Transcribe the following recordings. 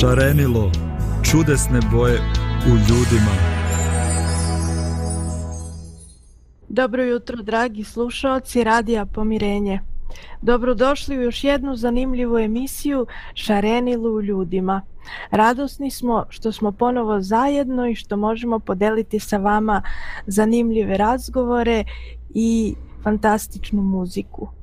Šarenilo, čudesne boje u ljudima. Dobro jutro, dragi slušalci Radija Pomirenje. Dobrodošli u još jednu zanimljivu emisiju Šarenilo u ljudima. Radosni smo što smo ponovo zajedno i što možemo podeliti sa vama zanimljive razgovore i fantastičnu muziku.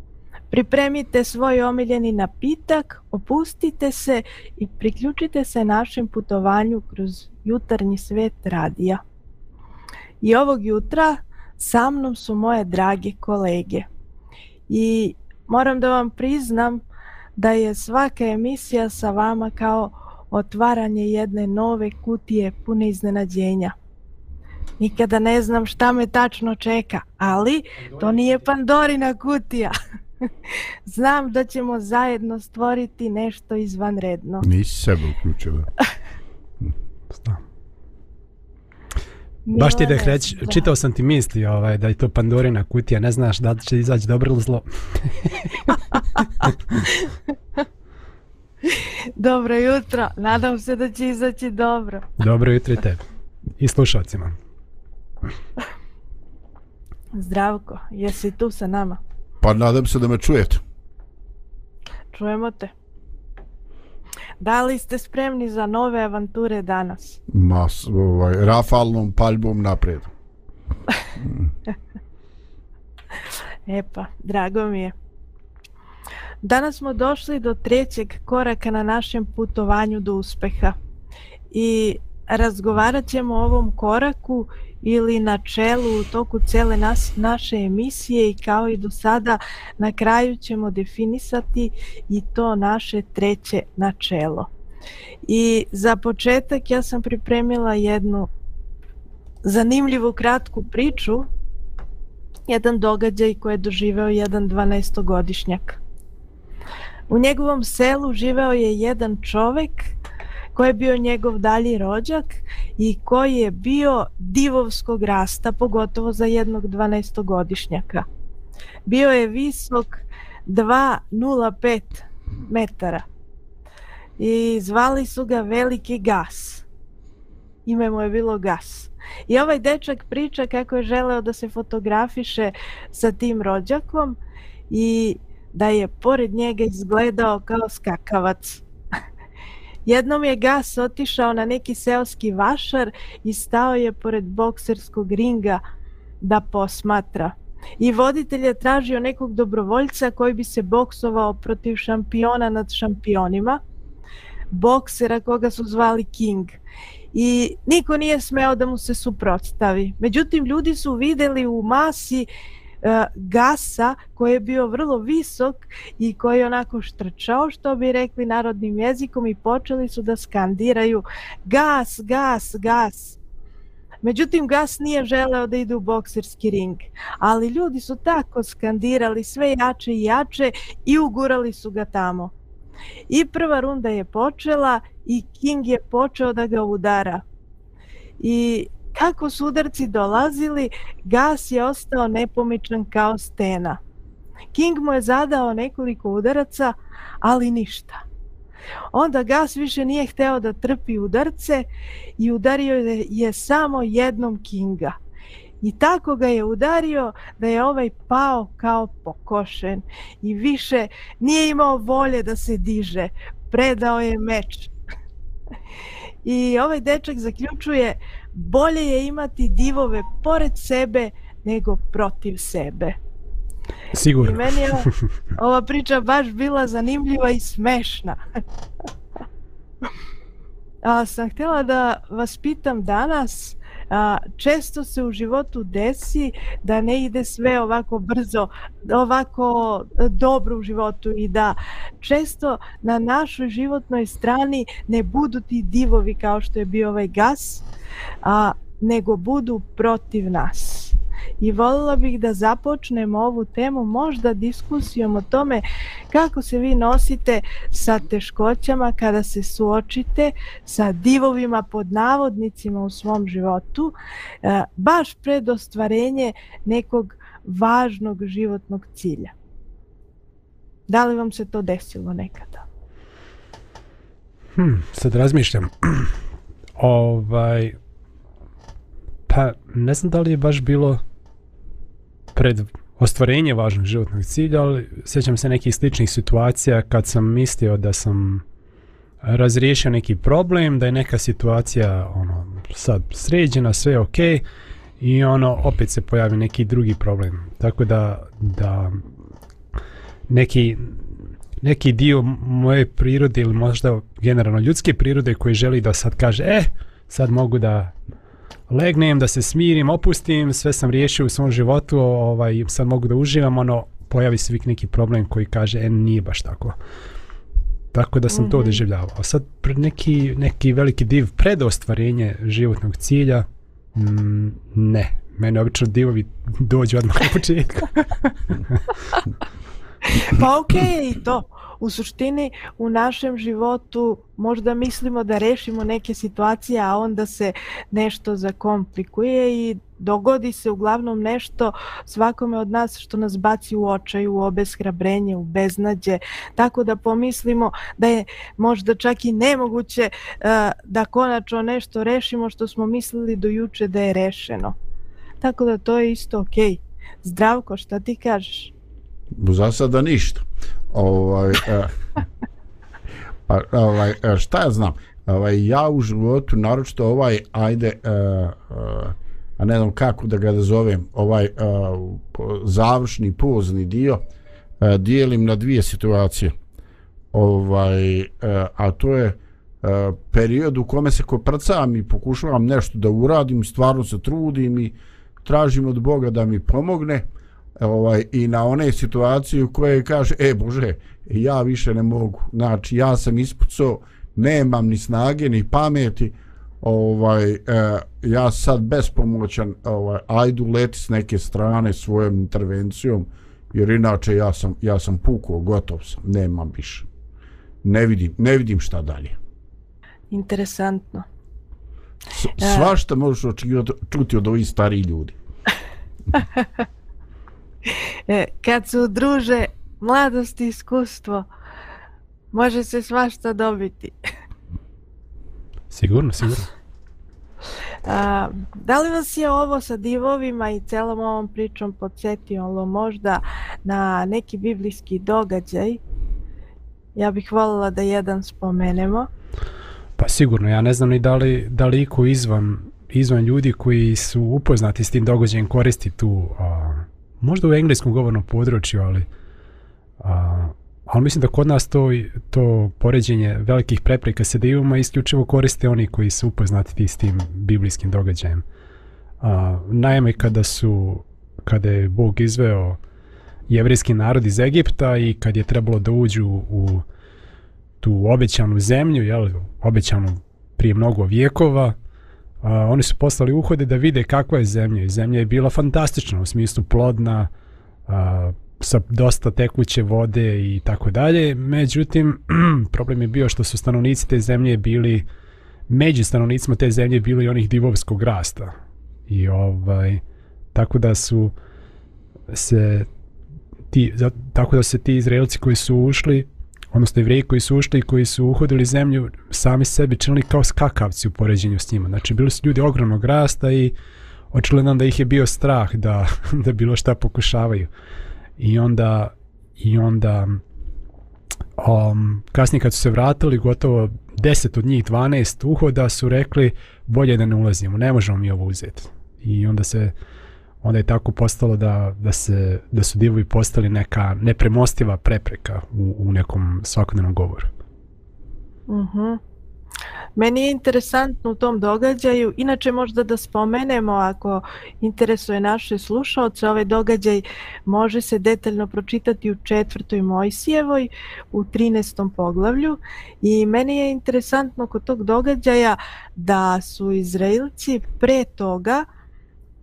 Pripremite svoj omiljeni napitak, opustite se i priključite se našem putovanju kroz jutarnji svet radija. I ovog jutra sa mnom su moje drage kolege. I moram da vam priznam da je svaka emisija sa vama kao otvaranje jedne nove kutije pune iznenađenja. Nikada ne znam šta me tačno čeka, ali to nije Pandorina kutija. Znam da ćemo zajedno stvoriti nešto izvanredno. Nisi sebe uključila. Znam. Baš ti da ih reći, čitao sam ti misli ovaj, da je to Pandorina kutija, ne znaš da će izaći dobro ili zlo. dobro jutro, nadam se da će izaći dobro. dobro jutro i tebi. I slušalcima. Zdravko, jesi tu sa nama? Pa nadam se da me čujete. Čujemo te. Da li ste spremni za nove avanture danas? Ma, ovaj, rafalnom paljbom naprijed. Epa, drago mi je. Danas smo došli do trećeg koraka na našem putovanju do uspeha. I razgovarat ćemo o ovom koraku ili na čelu u toku cele nas, naše emisije i kao i do sada na kraju ćemo definisati i to naše treće načelo. I za početak ja sam pripremila jednu zanimljivu kratku priču, jedan događaj koji je doživeo jedan 12-godišnjak. U njegovom selu živeo je jedan čovek ko je bio njegov dalji rođak i koji je bio divovskog rasta, pogotovo za jednog 12-godišnjaka. Bio je visok 2,05 metara i zvali su ga Veliki Gas. Ime mu je bilo Gas. I ovaj dečak priča kako je želeo da se fotografiše sa tim rođakom i da je pored njega izgledao kao skakavac. Jednom je gas otišao na neki seoski vašar i stao je pored bokserskog ringa da posmatra. I voditelj je tražio nekog dobrovoljca koji bi se boksovao protiv šampiona nad šampionima, boksera koga su zvali King. I niko nije smeo da mu se suprotstavi. Međutim, ljudi su videli u masi uh, E, gasa koji je bio vrlo visok i koji je onako štrčao što bi rekli narodnim jezikom i počeli su da skandiraju gas, gas, gas. Međutim, Gas nije želeo da ide u bokserski ring, ali ljudi su tako skandirali sve jače i jače i ugurali su ga tamo. I prva runda je počela i King je počeo da ga udara. I kako su udarci dolazili, gas je ostao nepomičan kao stena. King mu je zadao nekoliko udaraca, ali ništa. Onda gas više nije hteo da trpi udarce i udario je, je samo jednom Kinga. I tako ga je udario da je ovaj pao kao pokošen i više nije imao volje da se diže. Predao je meč. I ovaj dečak zaključuje bolje je imati divove pored sebe nego protiv sebe. Sigurno. I meni je ova priča baš bila zanimljiva i smešna. A, sam htjela da vas pitam danas, a, često se u životu desi da ne ide sve ovako brzo, ovako e, dobro u životu i da često na našoj životnoj strani ne budu ti divovi kao što je bio ovaj gas, a, nego budu protiv nas. I volila bih da započnemo ovu temu možda diskusijom o tome kako se vi nosite sa teškoćama kada se suočite sa divovima pod navodnicima u svom životu, e, baš pred ostvarenje nekog važnog životnog cilja. Da li vam se to desilo nekada? Hm, sad razmišljam. ovaj, pa ne znam da li je baš bilo pred ostvarenje važnog životnog cilja, ali sjećam se nekih sličnih situacija kad sam mislio da sam razriješio neki problem, da je neka situacija ono sad sređena, sve je okej okay, i ono opet se pojavi neki drugi problem. Tako da da neki neki dio moje prirode ili možda generalno ljudske prirode koji želi da sad kaže, e, sad mogu da legnem, da se smirim, opustim, sve sam riješio u svom životu, ovaj, sad mogu da uživam, ono, pojavi se uvijek neki problem koji kaže, e, nije baš tako. Tako da sam mm -hmm. to Mhm. doživljavao. Sad neki, neki veliki div pred ostvarenje životnog cilja, mm, ne. Mene obično divovi dođu odmah na početku. Pa okej okay, to. U suštini u našem životu možda mislimo da rešimo neke situacije, a onda se nešto zakomplikuje i dogodi se uglavnom nešto svakome od nas što nas baci u očaj, u obeshrabrenje, u beznađe, tako da pomislimo da je možda čak i nemoguće uh, da konačno nešto rešimo što smo mislili do juče da je rešeno. Tako da to je isto okej. Okay. Zdravko, šta ti kažeš? Za sada ništa. Ovaj, e, pa, ovaj, e, šta ja znam? Ovaj, ja u životu, naročito ovaj, ajde, e, e a ne znam kako da ga da zovem, ovaj e, završni pozni dio, e, dijelim na dvije situacije. Ovaj, e, a to je e, period u kome se koprcam i pokušavam nešto da uradim, stvarno se trudim i tražim od Boga da mi pomogne ovaj i na one situacije u koje kaže e bože ja više ne mogu. Znači ja sam ispucao nemam ni snage ni pameti ovaj e, ja sad bespomoćan ovaj ajdu leti s neke strane svojom intervencijom jer inače ja sam ja sam pukao gotov sam nemam više. Ne vidim ne vidim šta dalje. Interesantno. S, svašta možeš očekivati čuti od ovih starih ljudi. E, kad se udruže mladost i iskustvo, može se svašta dobiti. sigurno, sigurno. A, da li vas je ovo sa divovima i celom ovom pričom podsjetilo možda na neki biblijski događaj? Ja bih voljela da jedan spomenemo. Pa sigurno, ja ne znam ni da li, da li iko izvan, izvan ljudi koji su upoznati s tim događajem koristi tu, a, možda u engleskom govornom području, ali, a, ali mislim da kod nas to, to poređenje velikih prepreka sa divima isključivo koriste oni koji su upoznati s tim biblijskim događajem. A, naime, kada su, kada je Bog izveo jevrijski narod iz Egipta i kad je trebalo da uđu u tu obećanu zemlju, jel, obećanu prije mnogo vijekova, Uh, oni su poslali uhode da vide kakva je zemlja i zemlja je bila fantastična u smislu plodna, a, sa dosta tekuće vode i tako dalje. Međutim, problem je bio što su stanovnici te zemlje bili među stanovnicima te zemlje bili onih divovskog rasta. I ovaj tako da su se ti, tako da se ti Izraelci koji su ušli odnosno jevreji koji su ušli i koji su uhodili zemlju sami sebi činili kao skakavci u poređenju s njima. Znači bili su ljudi ogromnog rasta i očigledno da ih je bio strah da, da bilo šta pokušavaju. I onda i onda um, kasnije kad su se vratili gotovo 10 od njih 12 uhoda su rekli bolje da ne ulazimo, ne možemo mi ovo uzeti. I onda se onda je tako postalo da, da, se, da su divovi postali neka nepremostiva prepreka u, u nekom svakodnevnom govoru. Uh -huh. Meni je interesantno u tom događaju, inače možda da spomenemo ako interesuje naše slušalce, ovaj događaj može se detaljno pročitati u četvrtoj Mojsijevoj u 13. poglavlju i meni je interesantno kod tog događaja da su Izraelci pre toga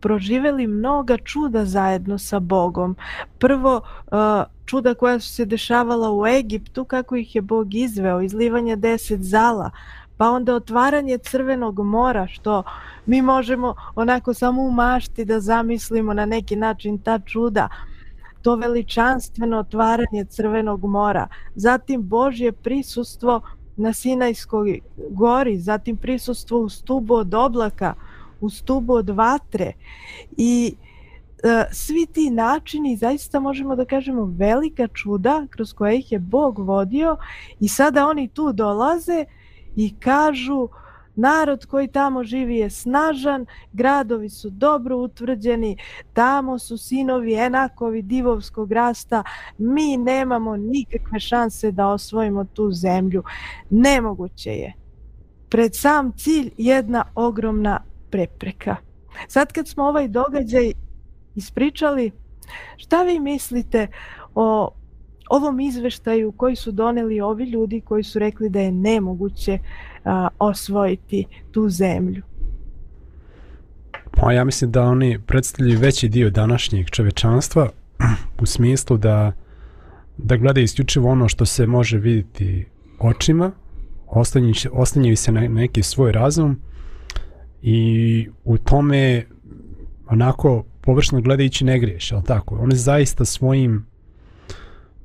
proživeli mnoga čuda zajedno sa Bogom. Prvo, čuda koja su se dešavala u Egiptu, kako ih je Bog izveo, izlivanje deset zala, pa onda otvaranje crvenog mora, što mi možemo onako samo u mašti da zamislimo na neki način ta čuda, to veličanstveno otvaranje crvenog mora, zatim Božje prisustvo na Sinajskoj gori, zatim prisustvo u stubu od oblaka, u stubu od vatre i e, svi ti načini zaista možemo da kažemo velika čuda kroz koje ih je Bog vodio i sada oni tu dolaze i kažu narod koji tamo živi je snažan, gradovi su dobro utvrđeni, tamo su sinovi enakovi divovskog rasta, mi nemamo nikakve šanse da osvojimo tu zemlju. Nemoguće je. Pred sam cilj jedna ogromna prepreka. Sad kad smo ovaj događaj ispričali, šta vi mislite o ovom izveštaju koji su doneli ovi ljudi koji su rekli da je nemoguće a, osvojiti tu zemlju? Pa ja mislim da oni predstavljaju veći dio današnjeg čovečanstva u smislu da da gledaju isključivo ono što se može vidjeti očima, oslanjaju se na neki svoj razum i u tome onako površno gledajući ne griješ, ali tako? Oni zaista svojim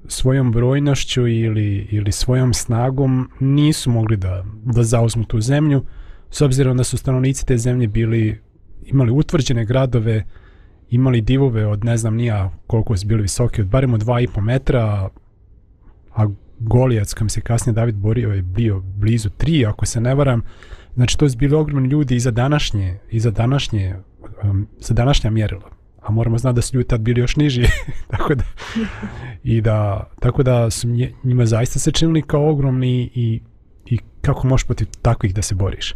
svojom brojnošću ili, ili svojom snagom nisu mogli da, da zauzmu tu zemlju, s obzirom da su stanovnici te zemlje bili, imali utvrđene gradove, imali divove od ne znam nija koliko su bili visoki, od barem od 2,5 metra, a Golijac, kam se kasnije David borio, je bio blizu 3, ako se ne varam. Znači, to su bili ogromni ljudi i za današnje, i za današnje, um, za današnja mjerila. A moramo znati da su ljudi tad bili još niži. Tako da i da tako da su njima zaista se činili kao ogromni i, i kako možeš protiv takvih da se boriš?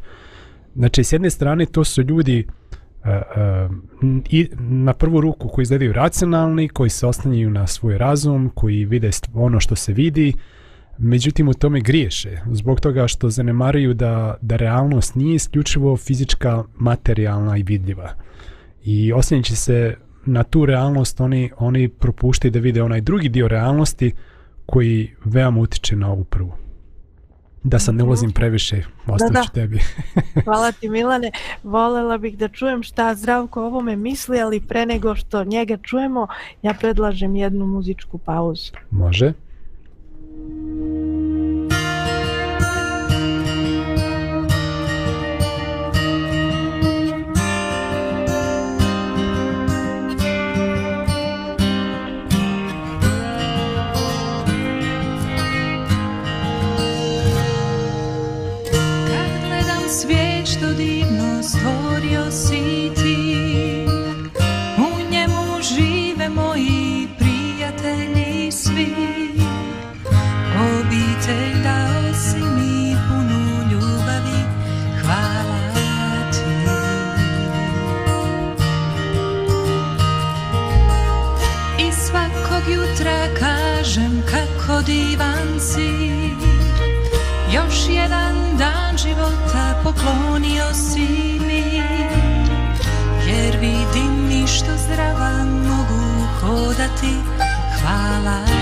Znači s jedne strane to su ljudi uh, uh, i na prvu ruku koji izgledaju racionalni koji se oslanjaju na svoj razum koji vide ono što se vidi međutim u tome griješe zbog toga što zanemaruju da, da realnost nije isključivo fizička, materijalna i vidljiva. I osjećajući se na tu realnost, oni, oni propuštaju da vide onaj drugi dio realnosti koji veoma utiče na ovu prvu. Da sad ne ulazim previše, ostavit ću tebi. Hvala ti Milane. Volela bih da čujem šta Zdravko o ovome misli, ali pre nego što njega čujemo, ja predlažem jednu muzičku pauzu. Može. うん。Poklonio si mi Jer vidim ništa zdrava mogu hodati. Hvala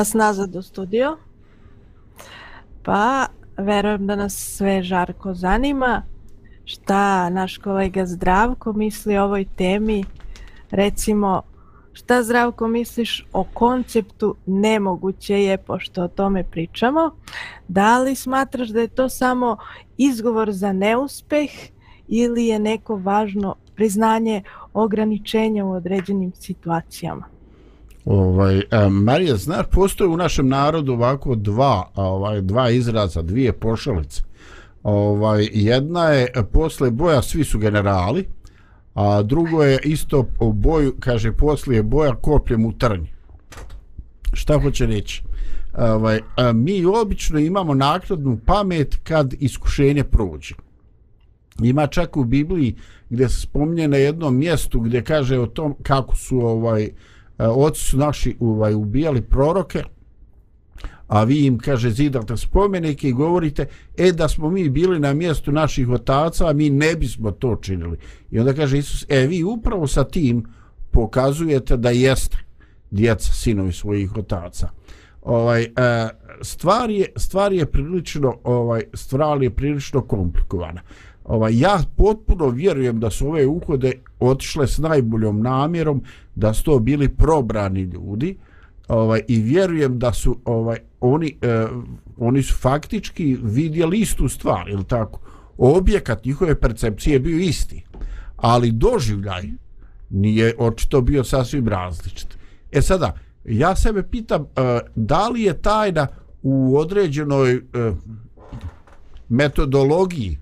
nas nazad u studio. Pa, verujem da nas sve žarko zanima. Šta naš kolega Zdravko misli o ovoj temi? Recimo, šta Zdravko misliš o konceptu nemoguće je, pošto o tome pričamo? Da li smatraš da je to samo izgovor za neuspeh ili je neko važno priznanje ograničenja u određenim situacijama? Ovaj, a, Marija, znaš, postoje u našem narodu ovako dva, ovaj, dva izraza, dvije pošalice. Ovaj, jedna je posle boja svi su generali, a drugo je isto u boju, kaže, poslije boja kopljem u trnji. Šta hoće reći? Ovaj, a, mi obično imamo nakladnu pamet kad iskušenje prođe. Ima čak u Bibliji gdje se spominje na jednom mjestu gdje kaže o tom kako su ovaj E, oci su naši ovaj ubijali proroke a vi im kaže zidate spomenike i govorite e da smo mi bili na mjestu naših otaca a mi ne bismo to činili. I onda kaže Isus e vi upravo sa tim pokazujete da jeste djeca sinovi svojih otaca. Ovaj e, stvar je stvar je prilično ovaj stvar je prilično komplikovana. Ovaj, ja potpuno vjerujem da su ove uhode otišle s najboljom namjerom, da su to bili probrani ljudi ovaj, i vjerujem da su ovaj oni, eh, oni su faktički vidjeli istu stvar, ili tako? Objekat njihove percepcije bio isti, ali doživljaj nije očito bio sasvim različit. E sada, ja sebe pitam, eh, da li je tajna u određenoj eh, metodologiji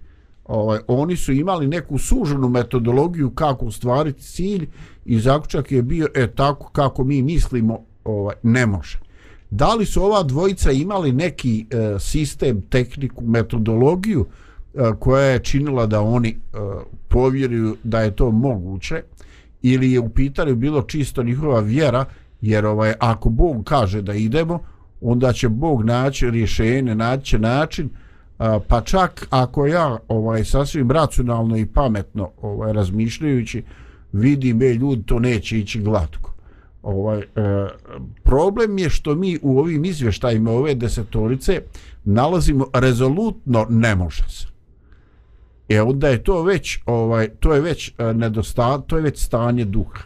ovaj, oni su imali neku suženu metodologiju kako ostvariti cilj i zaključak je bio e tako kako mi mislimo ovaj, ne može. Da li su ova dvojica imali neki e, sistem, tehniku, metodologiju e, koja je činila da oni e, povjeruju da je to moguće ili je u pitanju bilo čisto njihova vjera jer ovaj ako Bog kaže da idemo onda će Bog naći rješenje, naći način način pa čak ako ja ovaj sasvim racionalno i pametno ovaj razmišljajući vidim e ljudi to neće ići glatko. Ovaj e, problem je što mi u ovim izvještajima ove desetorice nalazimo rezolutno ne može se. E onda je to već ovaj to je već e, nedostat to je već stanje duha.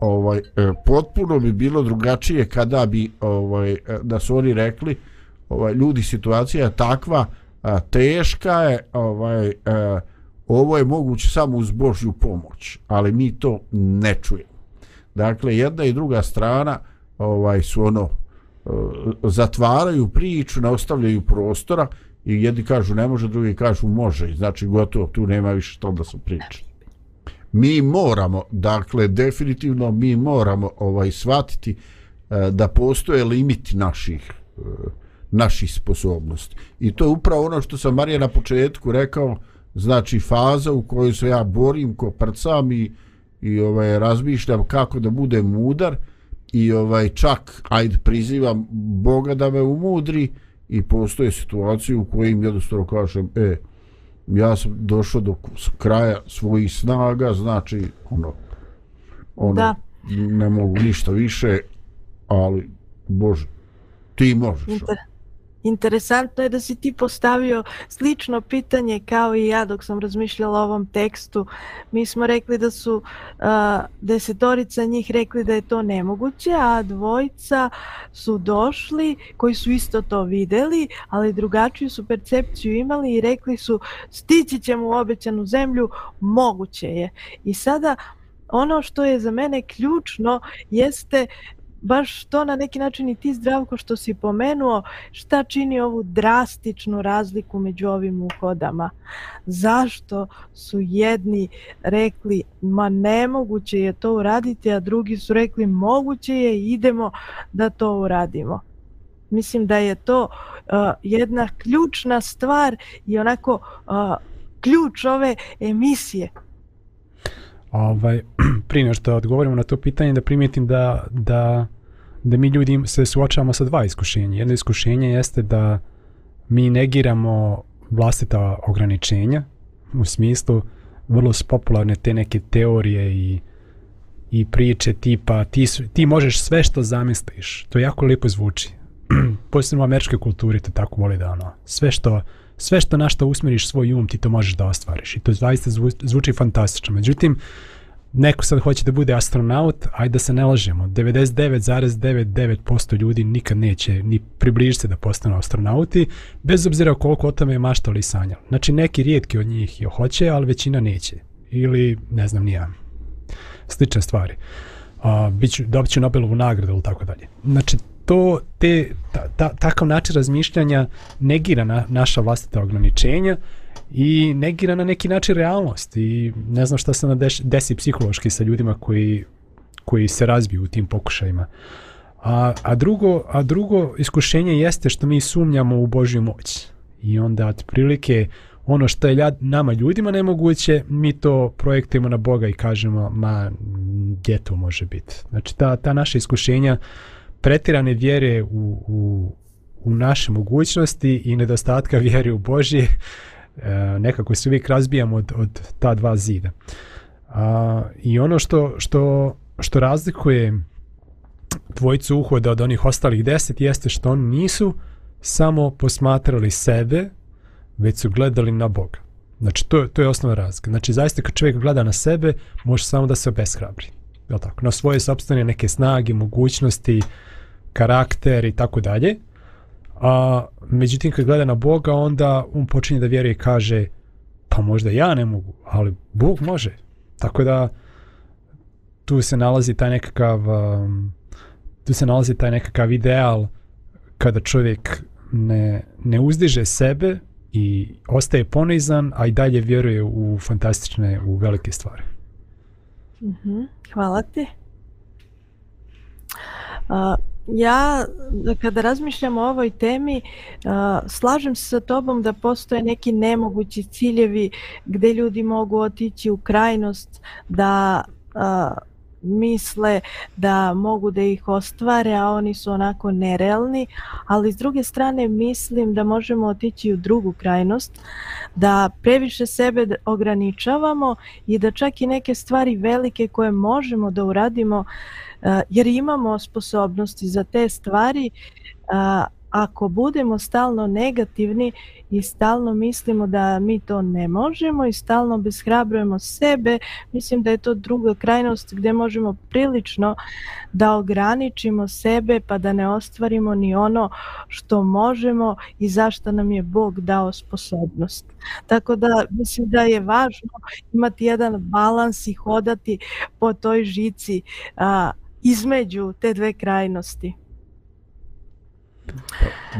Ovaj e, potpuno bi bilo drugačije kada bi ovaj e, da su oni rekli ovaj ljudi situacija je takva a, teška je, ovaj, a, ovo je moguće samo uz Božju pomoć, ali mi to ne čujemo. Dakle, jedna i druga strana ovaj su ono e, zatvaraju priču, ne ostavljaju prostora i jedni kažu ne može, drugi kažu može. Znači, gotovo, tu nema više što da se priče. Mi moramo, dakle, definitivno mi moramo ovaj shvatiti e, da postoje limiti naših naših sposobnosti. I to je upravo ono što sam Marija na početku rekao, znači faza u kojoj se ja borim ko prcam i, i ovaj, razmišljam kako da budem mudar i ovaj čak ajde prizivam Boga da me umudri i postoje situacije u kojim jednostavno kažem e, ja sam došao do kraja svojih snaga, znači ono, ono da. ne mogu ništa više, ali Bože, ti možeš. Inter Interesantno je da si ti postavio slično pitanje kao i ja dok sam razmišljala o ovom tekstu. Mi smo rekli da su uh, desetorica njih rekli da je to nemoguće, a dvojica su došli koji su isto to videli, ali drugačiju su percepciju imali i rekli su stići ćemo u obećanu zemlju, moguće je. I sada ono što je za mene ključno jeste baš to na neki način i ti zdravko što si pomenuo, šta čini ovu drastičnu razliku među ovim uhodama? Zašto su jedni rekli ma nemoguće je to uraditi, a drugi su rekli moguće je idemo da to uradimo? Mislim da je to uh, jedna ključna stvar i onako uh, ključ ove emisije Ovaj, prije nego što odgovorimo na to pitanje, da primijetim da, da, da mi ljudi se suočavamo sa dva iskušenja. Jedno iskušenje jeste da mi negiramo vlastita ograničenja, u smislu vrlo popularne te neke teorije i i priče tipa ti, su, ti možeš sve što zamisliš. To jako lijepo zvuči. Posebno u američkoj kulturi to tako voli da ono, sve što sve što na što usmeriš svoj um ti to možeš da ostvariš i to zaista zvuči fantastično. Međutim, neko sad hoće da bude astronaut, ajde da se ne lažemo, 99,99% ljudi nikad neće ni približiti se da postanu astronauti, bez obzira koliko o tome maštali i sanjali. Znači neki rijetki od njih je hoće, ali većina neće. Ili, ne znam, nija. Slične stvari. A, biću, dobit ću Nobelovu nagradu ili tako dalje. Znači, to, te, ta, ta, takav način razmišljanja negira na, naša vlastita ograničenja i negira na neki način realnost i ne znam šta se na deš, desi psihološki sa ljudima koji, koji se razbiju u tim pokušajima. A, a, drugo, a drugo iskušenje jeste što mi sumnjamo u Božju moć. I onda otprilike ono što je ljad, nama ljudima nemoguće, mi to projektujemo na Boga i kažemo, ma, gdje to može biti? Znači, ta, ta naša iskušenja pretirane vjere u, u, u naše mogućnosti i nedostatka vjere u Božje e, nekako se uvijek razbijamo od, od ta dva zida. A, I ono što, što, što razlikuje dvojicu uhoda od onih ostalih deset jeste što oni nisu samo posmatrali sebe, već su gledali na Boga. Znači, to, to je osnovna razlika. Znači, zaista kad čovjek gleda na sebe, može samo da se obeshrabri. Je tako? Na svoje sobstvene neke snage, mogućnosti, karakter i tako dalje. A međutim, kad gleda na Boga, onda on počinje da vjeruje i kaže pa možda ja ne mogu, ali Bog može. Tako da tu se nalazi taj nekakav um, tu se nalazi taj nekakav ideal kada čovjek ne, ne uzdiže sebe i ostaje ponizan, a i dalje vjeruje u fantastične, u velike stvari. Mhm, Hvala ti. A, ja, kada razmišljam o ovoj temi, slažem se sa tobom da postoje neki nemogući ciljevi gdje ljudi mogu otići u krajnost da misle da mogu da ih ostvare, a oni su onako nerealni, ali s druge strane mislim da možemo otići u drugu krajnost, da previše sebe ograničavamo i da čak i neke stvari velike koje možemo da uradimo, uh, jer imamo sposobnosti za te stvari, ako budemo stalno negativni i stalno mislimo da mi to ne možemo i stalno beshrabrujemo sebe, mislim da je to druga krajnost gdje možemo prilično da ograničimo sebe pa da ne ostvarimo ni ono što možemo i zašto nam je Bog dao sposobnost. Tako da mislim da je važno imati jedan balans i hodati po toj žici a, između te dve krajnosti.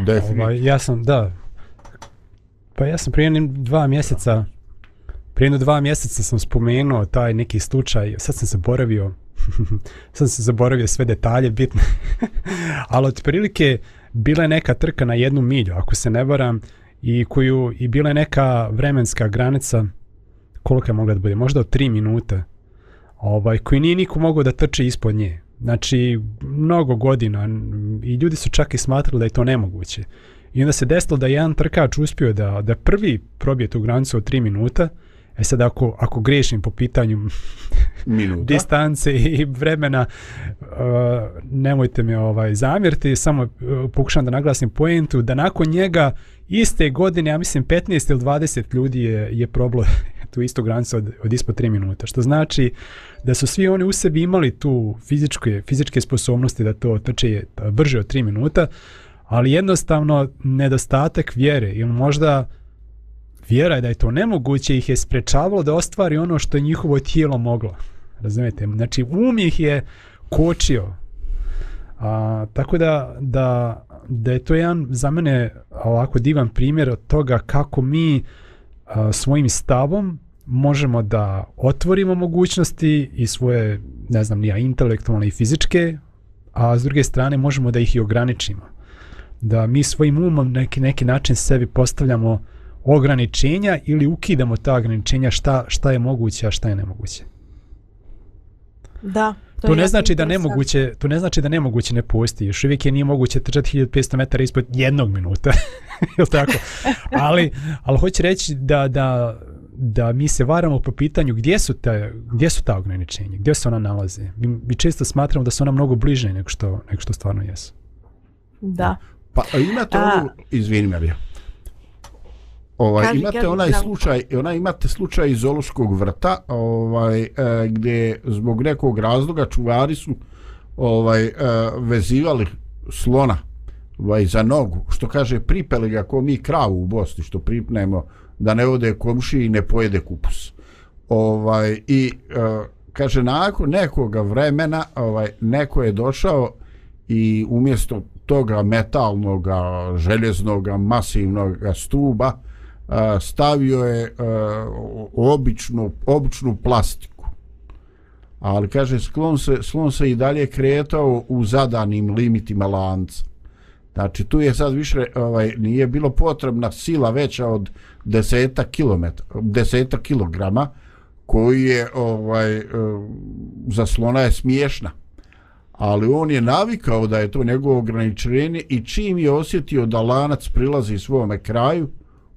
Definitivno. Ovaj, ja sam, da, pa ja sam prije dva mjeseca, prije dva mjeseca sam spomenuo taj neki slučaj, sad sam zaboravio, sad sam zaboravio sve detalje bitne, ali otprilike bila je neka trka na jednu milju, ako se ne varam, i koju, i bila je neka vremenska granica, koliko je mogla da bude, možda od tri minuta, ovaj, koji nije niko mogao da trče ispod nje. Znači, mnogo godina i ljudi su čak i smatrali da je to nemoguće. I onda se desilo da je jedan trkač uspio da, da prvi probije tu granicu od 3 minuta, E sad ako, ako grešim po pitanju Minuta. distance i vremena, uh, nemojte me ovaj zamjeriti, samo uh, pokušam da naglasim poentu, da nakon njega iste godine, ja mislim 15 ili 20 ljudi je, je problo tu istu granicu od, od ispod 3 minuta, što znači da su svi oni u sebi imali tu fizičke, fizičke sposobnosti da to trče brže od 3 minuta, ali jednostavno nedostatak vjere ili možda vjera je da je to nemoguće ih je sprečavalo da ostvari ono što je njihovo tijelo moglo. Razumete? Znači, um ih je kočio. A, tako da, da, da je to jedan za mene ovako divan primjer od toga kako mi a, svojim stavom možemo da otvorimo mogućnosti i svoje, ne znam, nija intelektualne i fizičke, a s druge strane možemo da ih i ograničimo. Da mi svojim umom neki, neki način sebi postavljamo ograničenja ili ukidamo ta ograničenja šta, šta je moguće, a šta je nemoguće. Da. To, je ne znači da nemoguće, to ne znači da nemoguće ne postoji. Još uvijek je nije moguće trčati 1500 metara ispod jednog minuta. Jel tako? ali, ali hoće reći da, da, da mi se varamo po pitanju gdje su, te, gdje su ta ograničenja, gdje se ona nalaze. Mi, mi često smatramo da su ona mnogo bliže nego što, nego što stvarno jesu. Da. Pa imate A- izvini Marija, ovaj, Kaži, imate kaži, onaj Zdravko. slučaj, ona imate slučaj iz Zološkog vrta, ovaj, e, gdje zbog nekog razloga čuvari su ovaj, e, vezivali slona ovaj, za nogu, što kaže pripeli ga ko mi kravu u Bosni, što pripnemo da ne ode komši i ne pojede kupus. Ovaj, I e, kaže, nakon nekoga vremena ovaj, neko je došao i umjesto toga metalnog, željeznog, masivnog stuba stavio je običnu, običnu plastiku. Ali kaže, slon se, slon se i dalje kretao u zadanim limitima lanca. Znači, tu je sad više, ovaj, nije bilo potrebna sila veća od deseta kilometra, deseta kilograma, koji je, ovaj, e, za slona je smiješna ali on je navikao da je to njegovo ograničenje i čim je osjetio da lanac prilazi svome kraju,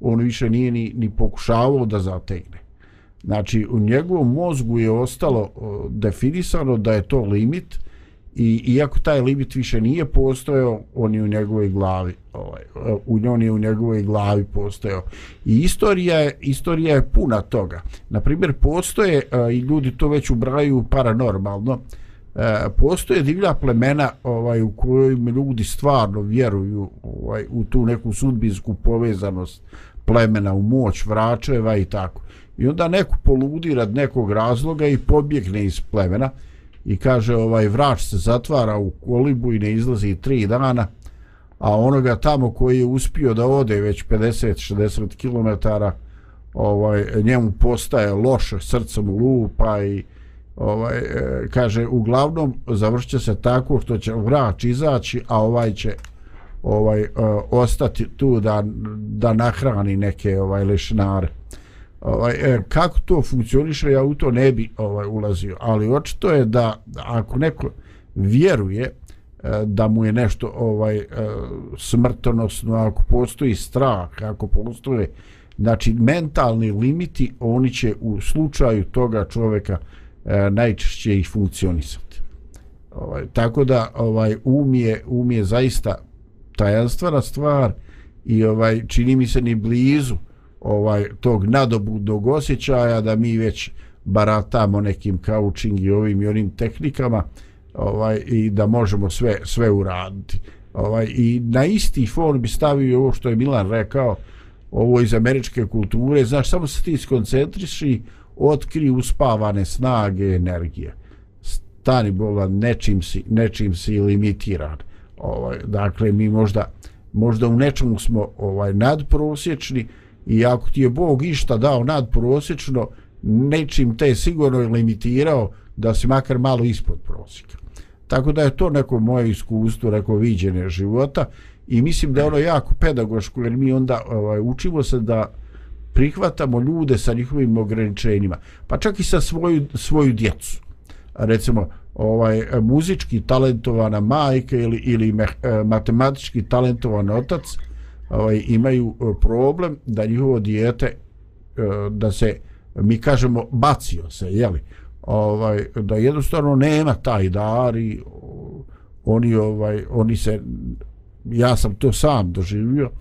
on više nije ni, ni pokušavao da zategne. Znači, u njegovom mozgu je ostalo definisano da je to limit i iako taj limit više nije postojao, on je u njegovoj glavi, ovaj, u on je u njegovoj glavi postojao. I istorija je, istorija je puna toga. Na primjer, postoje, e, i ljudi to već ubraju paranormalno, e, postoje divlja plemena ovaj u kojoj ljudi stvarno vjeruju ovaj u tu neku sudbinsku povezanost plemena u moć vračeva i tako. I onda neko poludi rad nekog razloga i pobjegne iz plemena i kaže ovaj vrač se zatvara u kolibu i ne izlazi tri dana a onoga tamo koji je uspio da ode već 50-60 km ovaj njemu postaje loše srcem lupa i ovaj e, kaže uglavnom završće se tako što će vrač izaći a ovaj će ovaj e, ostati tu da da nahrani neke ovaj lešnare ovaj e, kako to funkcioniše ja u to ne bi ovaj ulazio ali očito je da ako neko vjeruje e, da mu je nešto ovaj e, smrtonosno ako postoji strah ako postoje znači mentalni limiti oni će u slučaju toga čovjeka najčešće i funkcionisati. Ovaj, tako da ovaj um je, um je zaista tajanstvena stvar i ovaj čini mi se ni blizu ovaj tog nadobudnog osjećaja da mi već baratamo nekim coaching i ovim i onim tehnikama ovaj i da možemo sve sve uraditi. Ovaj i na isti fon bi stavio ovo što je Milan rekao ovo iz američke kulture, znaš, samo se ti skoncentriši, otkri uspavane snage, energije. Stani bola, nečim si, nečim si limitiran. Ovaj, dakle, mi možda, možda u nečemu smo ovaj nadprosječni i ako ti je Bog išta dao nadprosječno, nečim te sigurno je limitirao da si makar malo ispod prosjeka. Tako da je to neko moje iskustvo, neko viđenje života i mislim da je ono jako pedagoško jer mi onda ovaj, učimo se da prihvatamo ljude sa njihovim ograničenjima, pa čak i sa svoju, svoju djecu. Recimo, ovaj e, muzički talentovana majka ili ili me, e, matematički talentovan otac ovaj imaju e, problem da njihovo dijete da se mi kažemo bacio se je li? Ovaj da jednostavno nema taj dar i oni ovaj oni se ja sam to sam doživio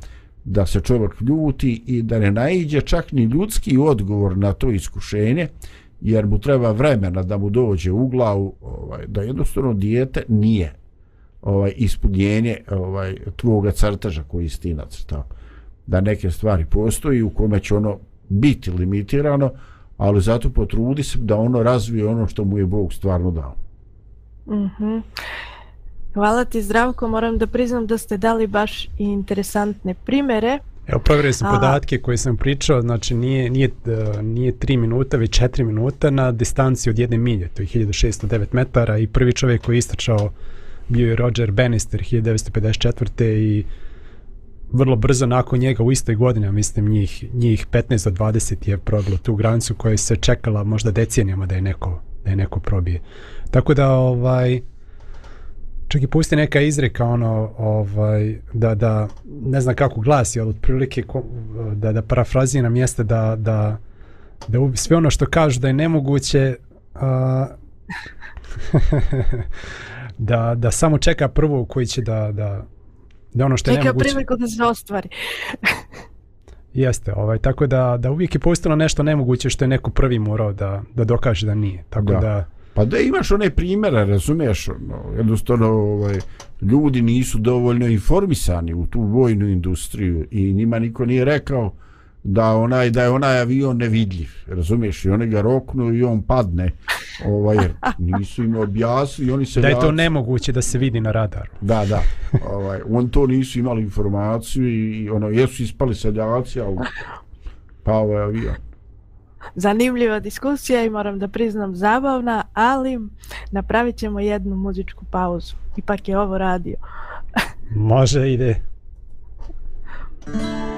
da se čovjek ljuti i da ne naiđe čak ni ljudski odgovor na to iskušenje jer mu treba vremena da mu dođe u glavu ovaj, da jednostavno dijete nije ovaj ispunjenje ovaj tvoga crteža koji si ti nacrtao da neke stvari postoji u kome će ono biti limitirano ali zato potrudi se da ono razvije ono što mu je Bog stvarno dao Mhm. Hvala ti Zdravko, moram da priznam da ste dali baš interesantne primere. Evo, provjerio sam A- podatke koje sam pričao, znači nije, nije, e, nije 3 minuta, već 4 minuta na distanci od jedne milje, to je 1609 metara i prvi čovjek koji je istračao bio je Roger Bannister 1954. i vrlo brzo nakon njega u istoj godini, mislim njih, njih 15 do 20 je probilo tu granicu koja se čekala možda decenijama da je neko, da je neko probije. Tako da ovaj čak i pusti neka izreka ono ovaj da da ne znam kako glasi ali otprilike ko- da da parafraziram jeste da da da sve ono što kažu da je nemoguće a, da, da samo čeka prvo koji će da, da, da ono što je Čeka nemoguće priliku da se ostvari. jeste ovaj, tako da, da uvijek je postalo nešto nemoguće što je neko prvi morao da, da dokaže da nije tako Da. da, Pa da imaš one primjere, razumiješ, ono, jednostavno ovaj, ljudi nisu dovoljno informisani u tu vojnu industriju i njima niko nije rekao da onaj da je onaj avion nevidljiv, razumiješ, i oni ga roknu i on padne, ovaj, jer nisu im objasnili, oni se da je to nemoguće da se vidi na radaru Da, da. Ovaj, on to nisu imali informaciju i, ono, jesu ispali seljaci, ali pao je avion. Zanimljiva diskusija i moram da priznam zabavna, ali napravit ćemo jednu muzičku pauzu. Ipak je ovo radio. može ide Oče,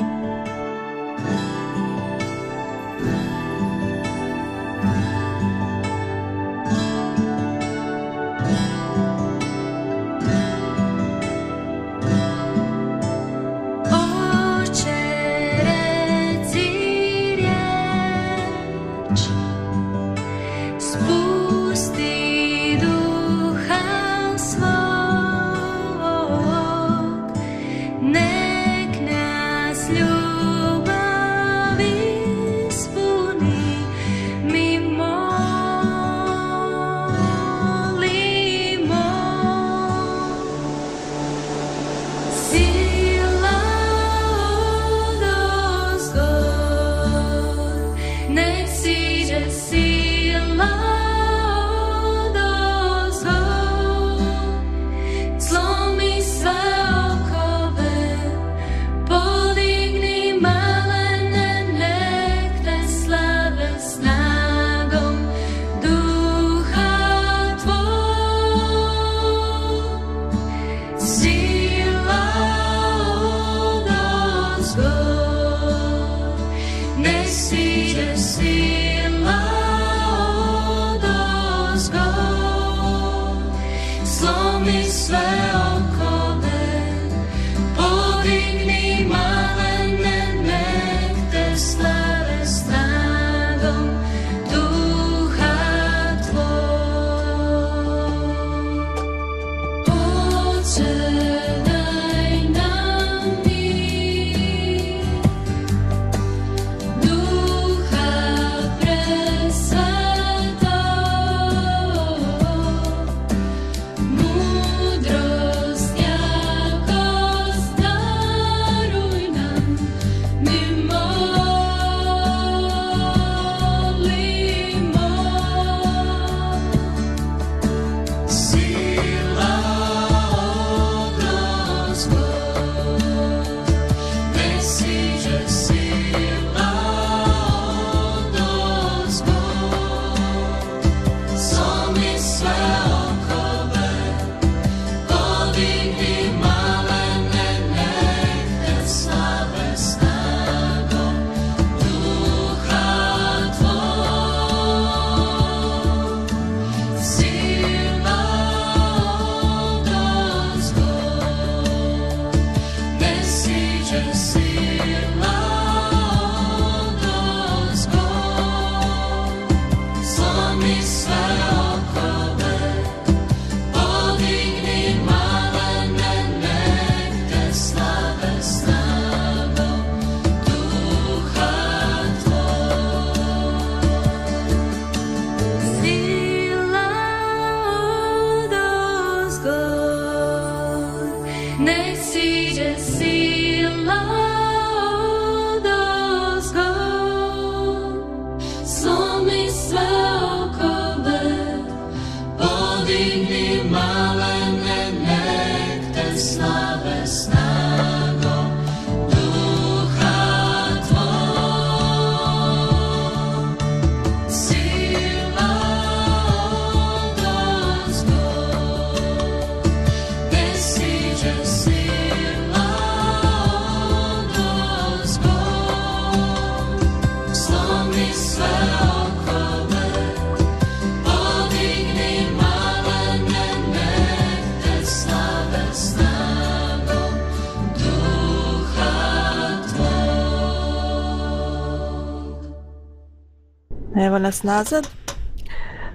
nas nazad.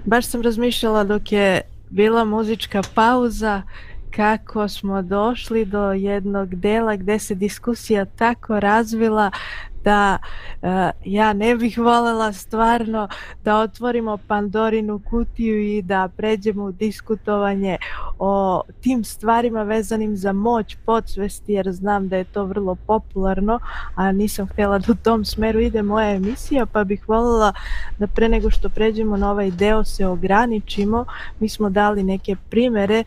Baš sam razmišljala dok je bila muzička pauza kako smo došli do jednog dela gdje se diskusija tako razvila da uh, ja ne bih voljela stvarno da otvorimo Pandorinu kutiju i da pređemo u diskutovanje o tim stvarima vezanim za moć podsvesti jer znam da je to vrlo popularno, a nisam htjela da u tom smeru ide moja emisija, pa bih voljela da pre nego što pređemo na ovaj deo se ograničimo. Mi smo dali neke primere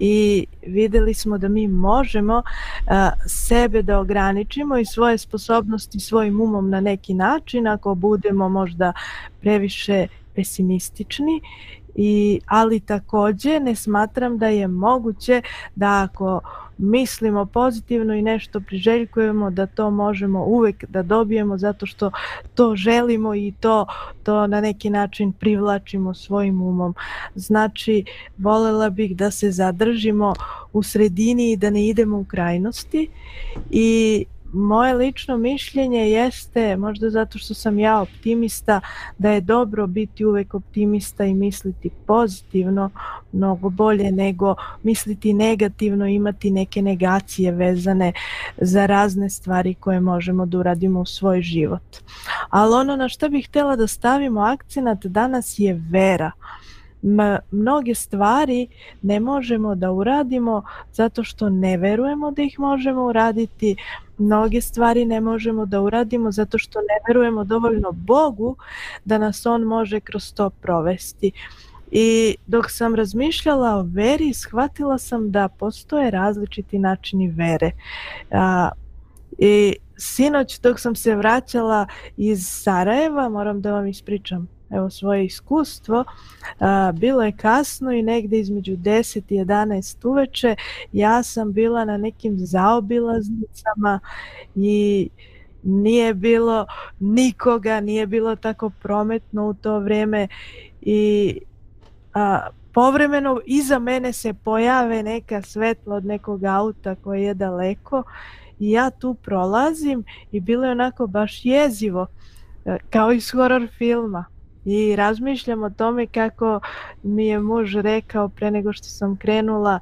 i videli smo da mi možemo uh, sebe da ograničimo i svoje sposobnosti svojim umom na neki način ako budemo možda previše pesimistični i ali takođe ne smatram da je moguće da ako mislimo pozitivno i nešto priželjkujemo da to možemo uvek da dobijemo zato što to želimo i to to na neki način privlačimo svojim umom. Znači, volela bih da se zadržimo u sredini i da ne idemo u krajnosti i moje lično mišljenje jeste, možda zato što sam ja optimista, da je dobro biti uvek optimista i misliti pozitivno, mnogo bolje nego misliti negativno, imati neke negacije vezane za razne stvari koje možemo da uradimo u svoj život. Ali ono na što bih htjela da stavimo akcenat danas je vera ma, mnoge stvari ne možemo da uradimo zato što ne verujemo da ih možemo uraditi, mnoge stvari ne možemo da uradimo zato što ne verujemo dovoljno Bogu da nas On može kroz to provesti. I dok sam razmišljala o veri, shvatila sam da postoje različiti načini vere. A, I sinoć dok sam se vraćala iz Sarajeva, moram da vam ispričam evo svoje iskustvo. A, bilo je kasno i negde između 10 i 11 uveče ja sam bila na nekim zaobilaznicama i nije bilo nikoga, nije bilo tako prometno u to vrijeme i a, povremeno iza mene se pojave neka svetla od nekog auta koji je daleko i ja tu prolazim i bilo je onako baš jezivo e, kao iz horror filma i razmišljam o tome kako mi je muž rekao pre nego što sam krenula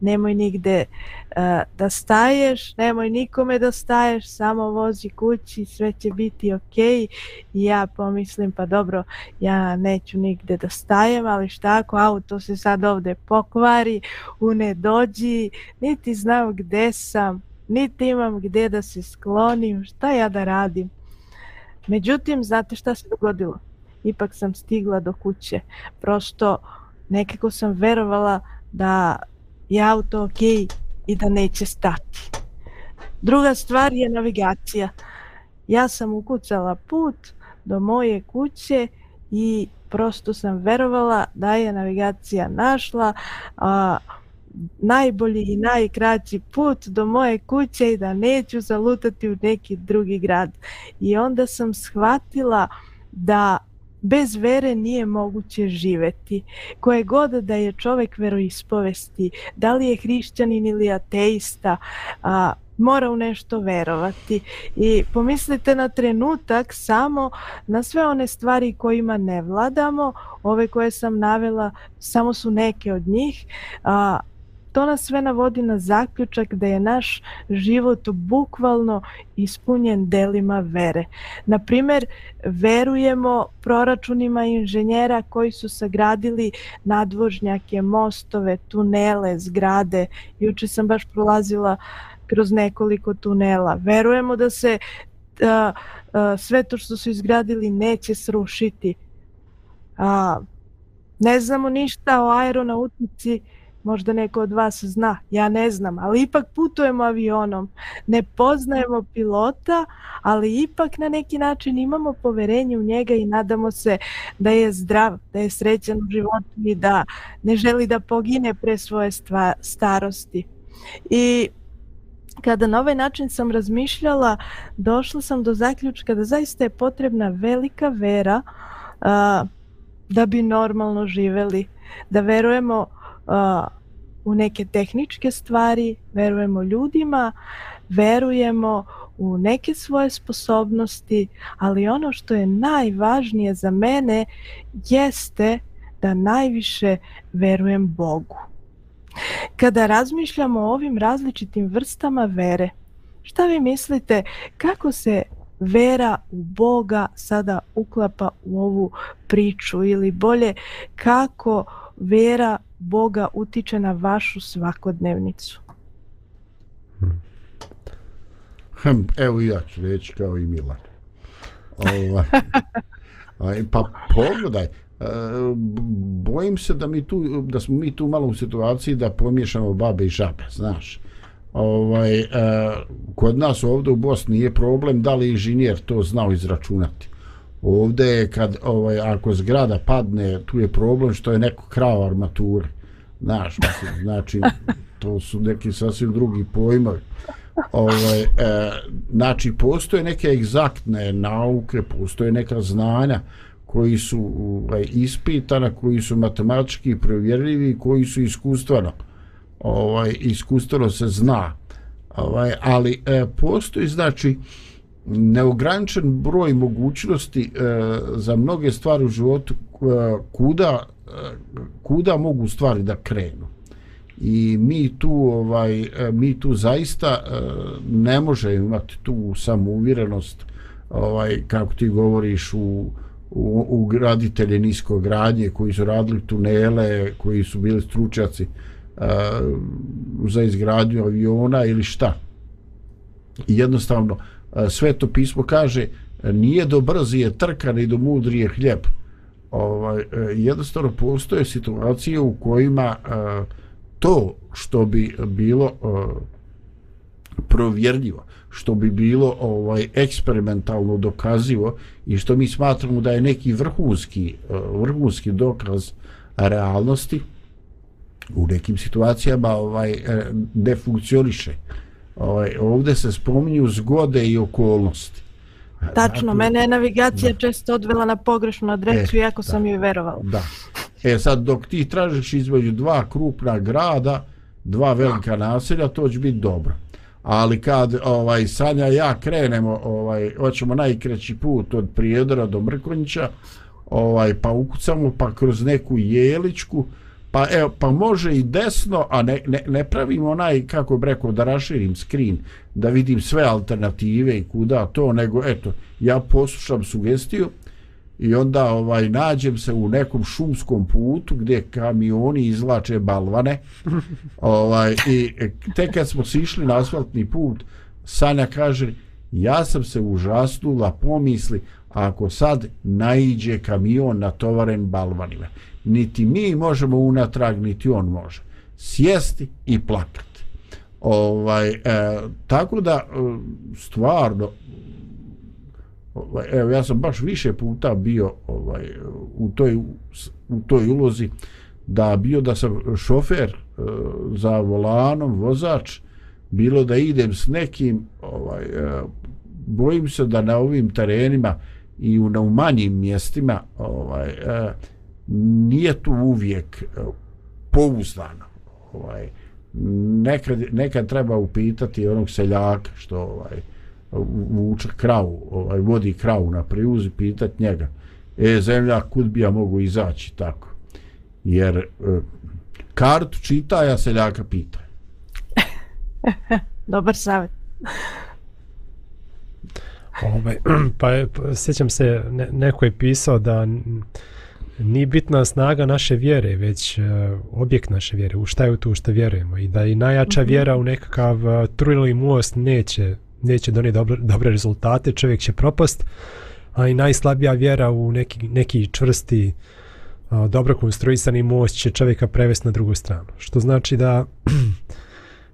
nemoj nigde uh, da staješ, nemoj nikome da staješ, samo vozi kući, sve će biti ok. I ja pomislim, pa dobro, ja neću nigde da stajem, ali šta ako auto se sad ovde pokvari, u ne dođi, niti znam gde sam, niti imam gde da se sklonim, šta ja da radim. Međutim, znate šta se dogodilo? Ipak sam stigla do kuće. Prosto nekako sam verovala da je auto ok i da neće stati. Druga stvar je navigacija. Ja sam ukucala put do moje kuće i prosto sam verovala da je navigacija našla a, najbolji i najkraći put do moje kuće i da neću zalutati u neki drugi grad. I onda sam shvatila da bez vere nije moguće živeti. Koje god da je čovek veroispovesti, da li je hrišćanin ili ateista, a, mora u nešto verovati. I pomislite na trenutak samo na sve one stvari kojima ne vladamo, ove koje sam navela, samo su neke od njih, a, to nas sve navodi na zaključak da je naš život bukvalno ispunjen delima vere. Na primjer, verujemo proračunima inženjera koji su sagradili nadvožnjake, mostove, tunele, zgrade. Juče sam baš prolazila kroz nekoliko tunela. Verujemo da se a, a, sve to što su izgradili neće srušiti. A, ne znamo ništa o aeronautici, možda neko od vas zna, ja ne znam, ali ipak putujemo avionom, ne poznajemo pilota, ali ipak na neki način imamo poverenje u njega i nadamo se da je zdrav, da je srećan u životu i da ne želi da pogine pre svoje stva, starosti. I kada na ovaj način sam razmišljala, došla sam do zaključka da zaista je potrebna velika vera uh, da bi normalno živeli, da verujemo uh, u neke tehničke stvari, verujemo ljudima, verujemo u neke svoje sposobnosti, ali ono što je najvažnije za mene jeste da najviše verujem Bogu. Kada razmišljamo o ovim različitim vrstama vere, šta vi mislite kako se vera u Boga sada uklapa u ovu priču ili bolje kako vera Boga utiče na vašu svakodnevnicu? Hm, Evo ja ću reći kao i Milan. Ovaj, aj, pa pogledaj, e, bojim se da mi tu da smo mi tu malo u situaciji da pomiješamo babe i žabe, znaš. Ovaj e, kod nas ovdje u Bosni je problem da li inženjer to znao izračunati. Ovdje je kad ovaj ako zgrada padne, tu je problem što je neko krao armature. Znaš, mislim, znači to su neki sasvim drugi pojmovi. Ovaj, e, znači, postoje neke egzaktne nauke, postoje neka znanja koji su ovaj, ispitana, koji su matematički provjerljivi, koji su iskustveno. Ovaj, iskustveno se zna. Ovaj, ali e, postoji, znači, neograničen broj mogućnosti e, za mnoge stvari u životu e, kuda, kuda mogu stvari da krenu i mi tu ovaj e, mi tu zaista e, ne možemo imati tu samouvjerenost ovaj kako ti govoriš u u, u graditelje niskogradnje koji su radili tunele, koji su bili stručnjaci uh, za izgradnju aviona ili šta. I jednostavno, uh, sveto pismo kaže nije do brzije trka ni do mudrije hljeb. Ovaj, e, jednostavno postoje situacije u kojima e, to što bi bilo e, provjerljivo, što bi bilo ovaj eksperimentalno dokazivo i što mi smatramo da je neki vrhunski vrhunski dokaz realnosti u nekim situacijama ovaj ne funkcioniše. Ovaj ovdje se spominju zgode i okolnosti. Tačno, Dakle, mene je navigacija da. često odvela na pogrešnu adresu, E, iako sam da. joj verovala. Da. E sad dok ti tražiš između dva krupna grada, dva velika naselja, to će biti dobro. Ali kad ovaj Sanja ja krenemo, ovaj hoćemo najkraći put od Prijedora do Mrkonjića, ovaj pa ukucamo pa kroz neku jeličku, pa evo pa može i desno, a ne, ne, ne pravimo onaj kako bi rekao da raširim screen, da vidim sve alternative i kuda to, nego eto ja poslušam sugestiju i onda ovaj nađem se u nekom šumskom putu gdje kamioni izlače balvane ovaj i tek kad smo sišli na asfaltni put Sanja kaže ja sam se užasnula pomisli ako sad naiđe kamion natovaren balvanima niti mi možemo unatrag niti on može. Sjesti i plakati ovaj e, tako da e, stvarno ovaj, evo ja sam baš više puta bio ovaj u toj u toj ulozi da bio da sam šofer e, za volanom vozač bilo da idem s nekim ovaj e, bojim se da na ovim terenima i u, na u manjim mjestima ovaj e, nije tu uvijek e, pouzdano ovaj nekad, nekad treba upitati onog seljaka što ovaj vuče kravu, ovaj, vodi kravu na priuzi, pitat njega, e, zemlja, kud bi ja mogu izaći tako? Jer e, kartu čita, ja seljaka pita. Dobar savjet. Ovaj, pa, pa sjećam se, ne, neko je pisao da n- nije bitna snaga naše vjere, već uh, objekt naše vjere, u šta je tu što vjerujemo i da i najjača Mhm. vjera u nekakav uh, trujeli most neće, neće donijeti dobre, dobre rezultate, čovjek će propast, a i najslabija vjera u neki, neki čvrsti uh, dobro konstruisani most će čovjeka prevesti na drugu stranu. Što znači da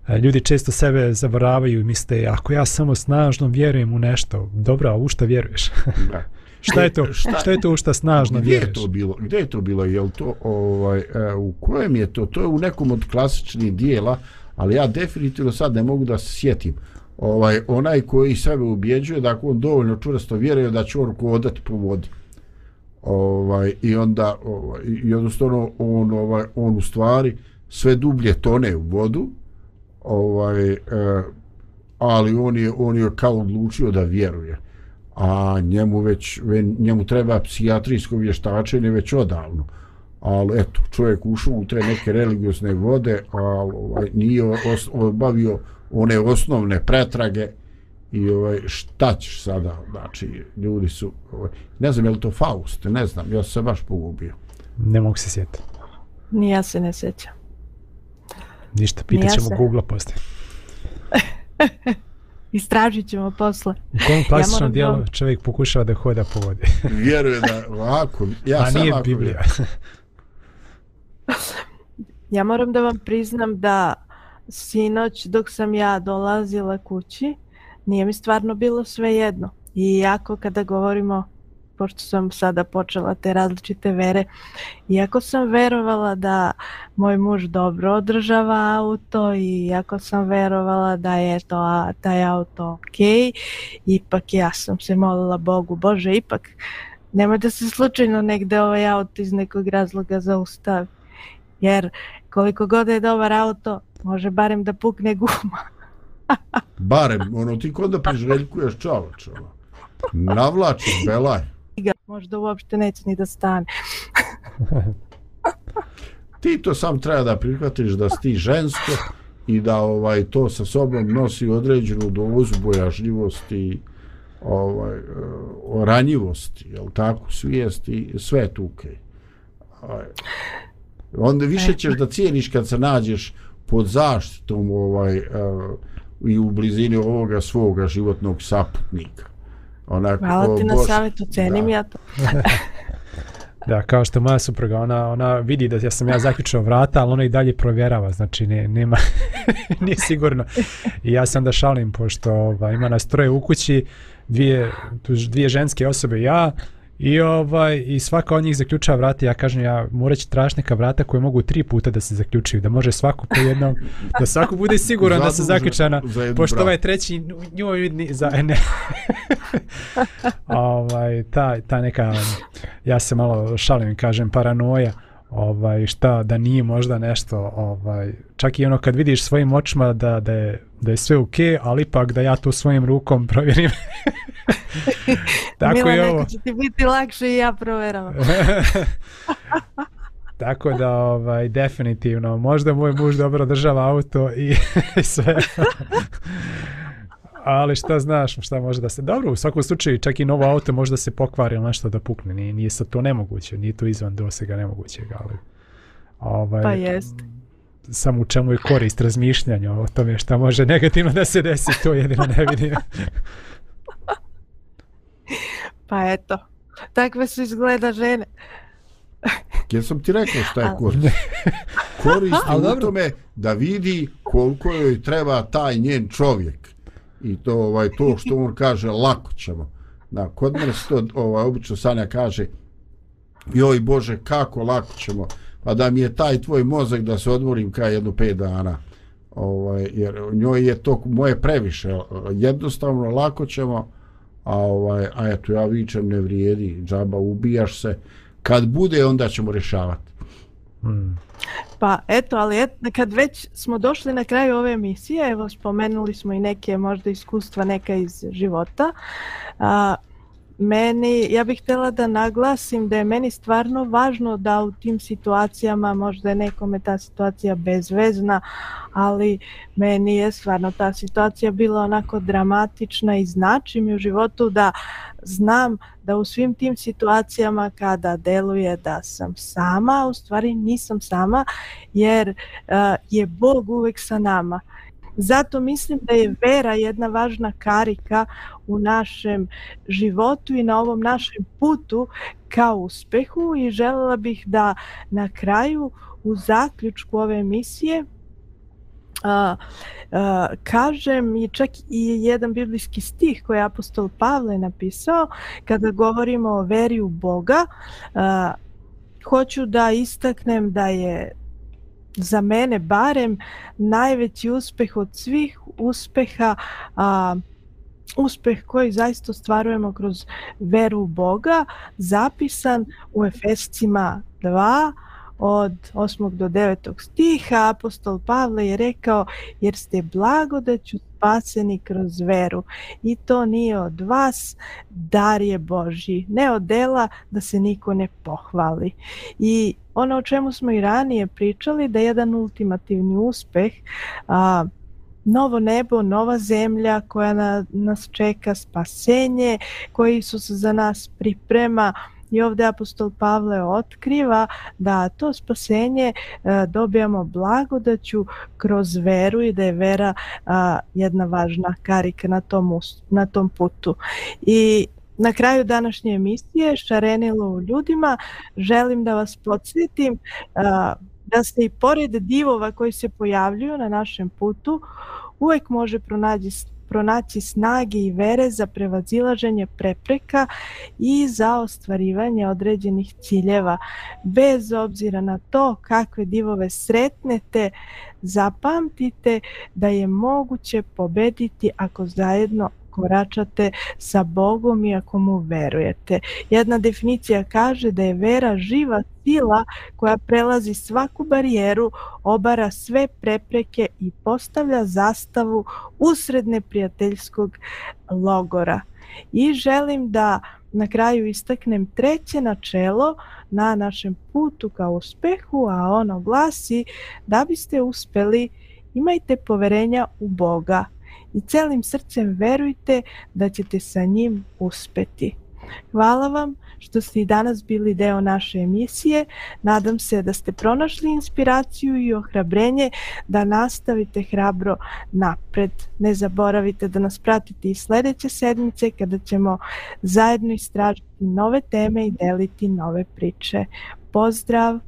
E, ljudi često sebe zaboravaju i misle ako ja samo snažno vjerujem u nešto, dobro, a u šta vjeruješ? Da. šta je to? Šta- Šta je to u šta snažno Gdje je vjeruješ? to bilo? Gdje je to bilo? Jel to ovaj e, u kojem je to? To je u nekom od klasičnih dijela, ali ja definitivno sad ne mogu da se sjetim. Ovaj onaj koji sebe ubjeđuje da ako on dovoljno čvrsto vjeruje da će on hodati po vodi. Ovaj i onda ovaj i jednostavno on ovaj on u stvari sve dublje tone u vodu. Ovaj e, ali on je, on je kao odlučio da vjeruje. A njemu već, ve- njemu treba psihijatrijsko vještačenje već odavno. Ali eto, čovjek ušao u te neke religiozne vode, a ovaj, nije os, obavio one osnovne pretrage i ovaj, šta ćeš sada, znači, ljudi su, ovaj, ne znam je li to Faust, ne znam, ja sam se baš pogubio. Ne mogu se sjetiti. Ni ja se ne sjećam. Ništa, pitat Ja se- Google poslije. Istražit ćemo posle. U kom klasičnom moram dijelu da- čovjek pokušava da hoda po vodi? Vjeruje da ovako, ja A sam nije ovako Biblija. Ja moram da vam priznam da sinoć dok sam ja dolazila kući, nije mi stvarno bilo sve jedno. I jako kada govorimo, pošto sam sada počela te različite vere, iako sam verovala da moj muž dobro održava auto i iako sam verovala da je to, a, taj auto ok, ipak ja sam se molila Bogu, Bože, ipak nemoj da se slučajno negde ovaj auto iz nekog razloga zaustavi. Jer koliko god je dobar auto, može barem da pukne guma. barem, ono, ti kod da priželjkuješ čovač, ono. Navlačiš belaj. Možda uopšte neće ni da stane. Ti to sam treba da prihvatiš da si ti žensko i da ovaj to sa sobom nosi određenu dozu bojažljivosti ovaj eh, ranjivosti, jel tako, svijesti, sve tuke. tu. Ovaj, onda više ćeš da cijeniš kad se nađeš pod zaštitom ovaj eh, i u blizini ovoga svoga životnog saputnika. Onako, Hvala ti na savjetu, cenim da. ja to. Da, kao što moja supruga, ona, ona vidi da ja sam ja zaključao vrata, ali ona i dalje provjerava, znači ne, nema, nije sigurno. I ja sam da šalim, pošto ovaj, ima nas troje u kući, dvije, dvije ženske osobe i ja, I ovaj i svaka od njih zaključava vrata, ja kažem ja morat će tražiti neka vrata koje mogu tri puta da se zaključuju, da može svako po jednom, da svako bude siguran da Zadužen zaključana, za pošto bratu. ovaj treći njoj ni- za ne. ovaj ta ta neka ja se malo šalim kažem paranoja ovaj šta da nije možda nešto ovaj čak i ono kad vidiš svojim očima da da je da je sve okej, ali ipak da ja to svojim rukom provjerim. Tako Mila, ovo. neko će ti biti lakše i ja proveravam. Tako da ovaj definitivno možda moj muž dobro država auto i, i sve. Ali šta znaš, šta može da se... Dobro, u svakom slučaju čak i novo auto može da se pokvari ili nešto da pukne. Nije, nije sad to nemoguće, nije to izvan dosega nemogućeg, ali... Ovaj, Pa jest. Samo u čemu je korist razmišljanja o tome šta može negativno da se desi, to jedino ne vidim. Pa eto, takve su izgleda žene. Ja sam ti rekao šta je korist. Korist je u tome da vidi koliko joj treba taj njen čovjek. I to ovaj to što on kaže lako ćemo. Da, kod mene se to ovaj, obično Sanja kaže joj Bože kako lako ćemo. Pa da mi je taj tvoj mozak da se odmorim kaj jedno pet dana. Ovaj, jer njoj je to moje previše. Jednostavno lako ćemo a ovaj a eto ja vičem ne vrijedi džaba ubijaš se kad bude onda ćemo rješavati Hmm. Pa eto, ali et, kad već smo došli na kraju ove emisije, evo spomenuli smo i neke možda iskustva neka iz života. A, meni, ja bih htjela da naglasim da je meni stvarno važno da u tim situacijama možda je nekome ta situacija bezvezna, ali meni je stvarno ta situacija bila onako dramatična i znači mi u životu da znam da u svim tim situacijama kada deluje da sam sama, u stvari nisam sama jer uh, je Bog uvek sa nama. Zato mislim da je vera jedna važna karika u našem životu i na ovom našem putu ka uspehu i želela bih da na kraju u zaključku ove emisije a, a, kažem i čak i jedan biblijski stih koji je apostol Pavle napisao kada govorimo o veri u Boga. A, hoću da istaknem da je za mene barem najveći uspeh od svih uspeha a, uspeh koji zaista ostvarujemo kroz veru u Boga zapisan u Efescima 2 od 8. do 9. stiha apostol Pavle je rekao jer ste blagodaću spaseni kroz veru i to nije od vas, dar je Božji, ne od dela da se niko ne pohvali. I ono o čemu smo i ranije pričali da je jedan ultimativni uspeh a, novo nebo, nova zemlja koja na, nas čeka spasenje, koji Isus za nas priprema i ovdje apostol Pavle otkriva da to spasenje e, dobijamo blagodaću kroz veru i da je vera a, jedna važna karika na tom, us- na tom putu. I na kraju današnje emisije Šarenilo u ljudima želim da vas podsjetim da se i pored divova koji se pojavljuju na našem putu uvek može pronaći pronaći snage i vere za prevazilaženje prepreka i za ostvarivanje određenih ciljeva. Bez obzira na to kakve divove sretnete, zapamtite da je moguće pobediti ako zajedno koračate sa Bogom i ako mu verujete. Jedna definicija kaže da je vera živa sila koja prelazi svaku barijeru, obara sve prepreke i postavlja zastavu usred neprijateljskog logora. I želim da na kraju istaknem treće načelo na našem putu ka uspehu, a ono glasi da biste uspeli imajte poverenja u Boga i celim srcem verujte da ćete sa njim uspeti. Hvala vam što ste i danas bili deo naše emisije. Nadam se da ste pronašli inspiraciju i ohrabrenje da nastavite hrabro napred. Ne zaboravite da nas pratite i sledeće sedmice kada ćemo zajedno istražiti nove teme i deliti nove priče. Pozdrav!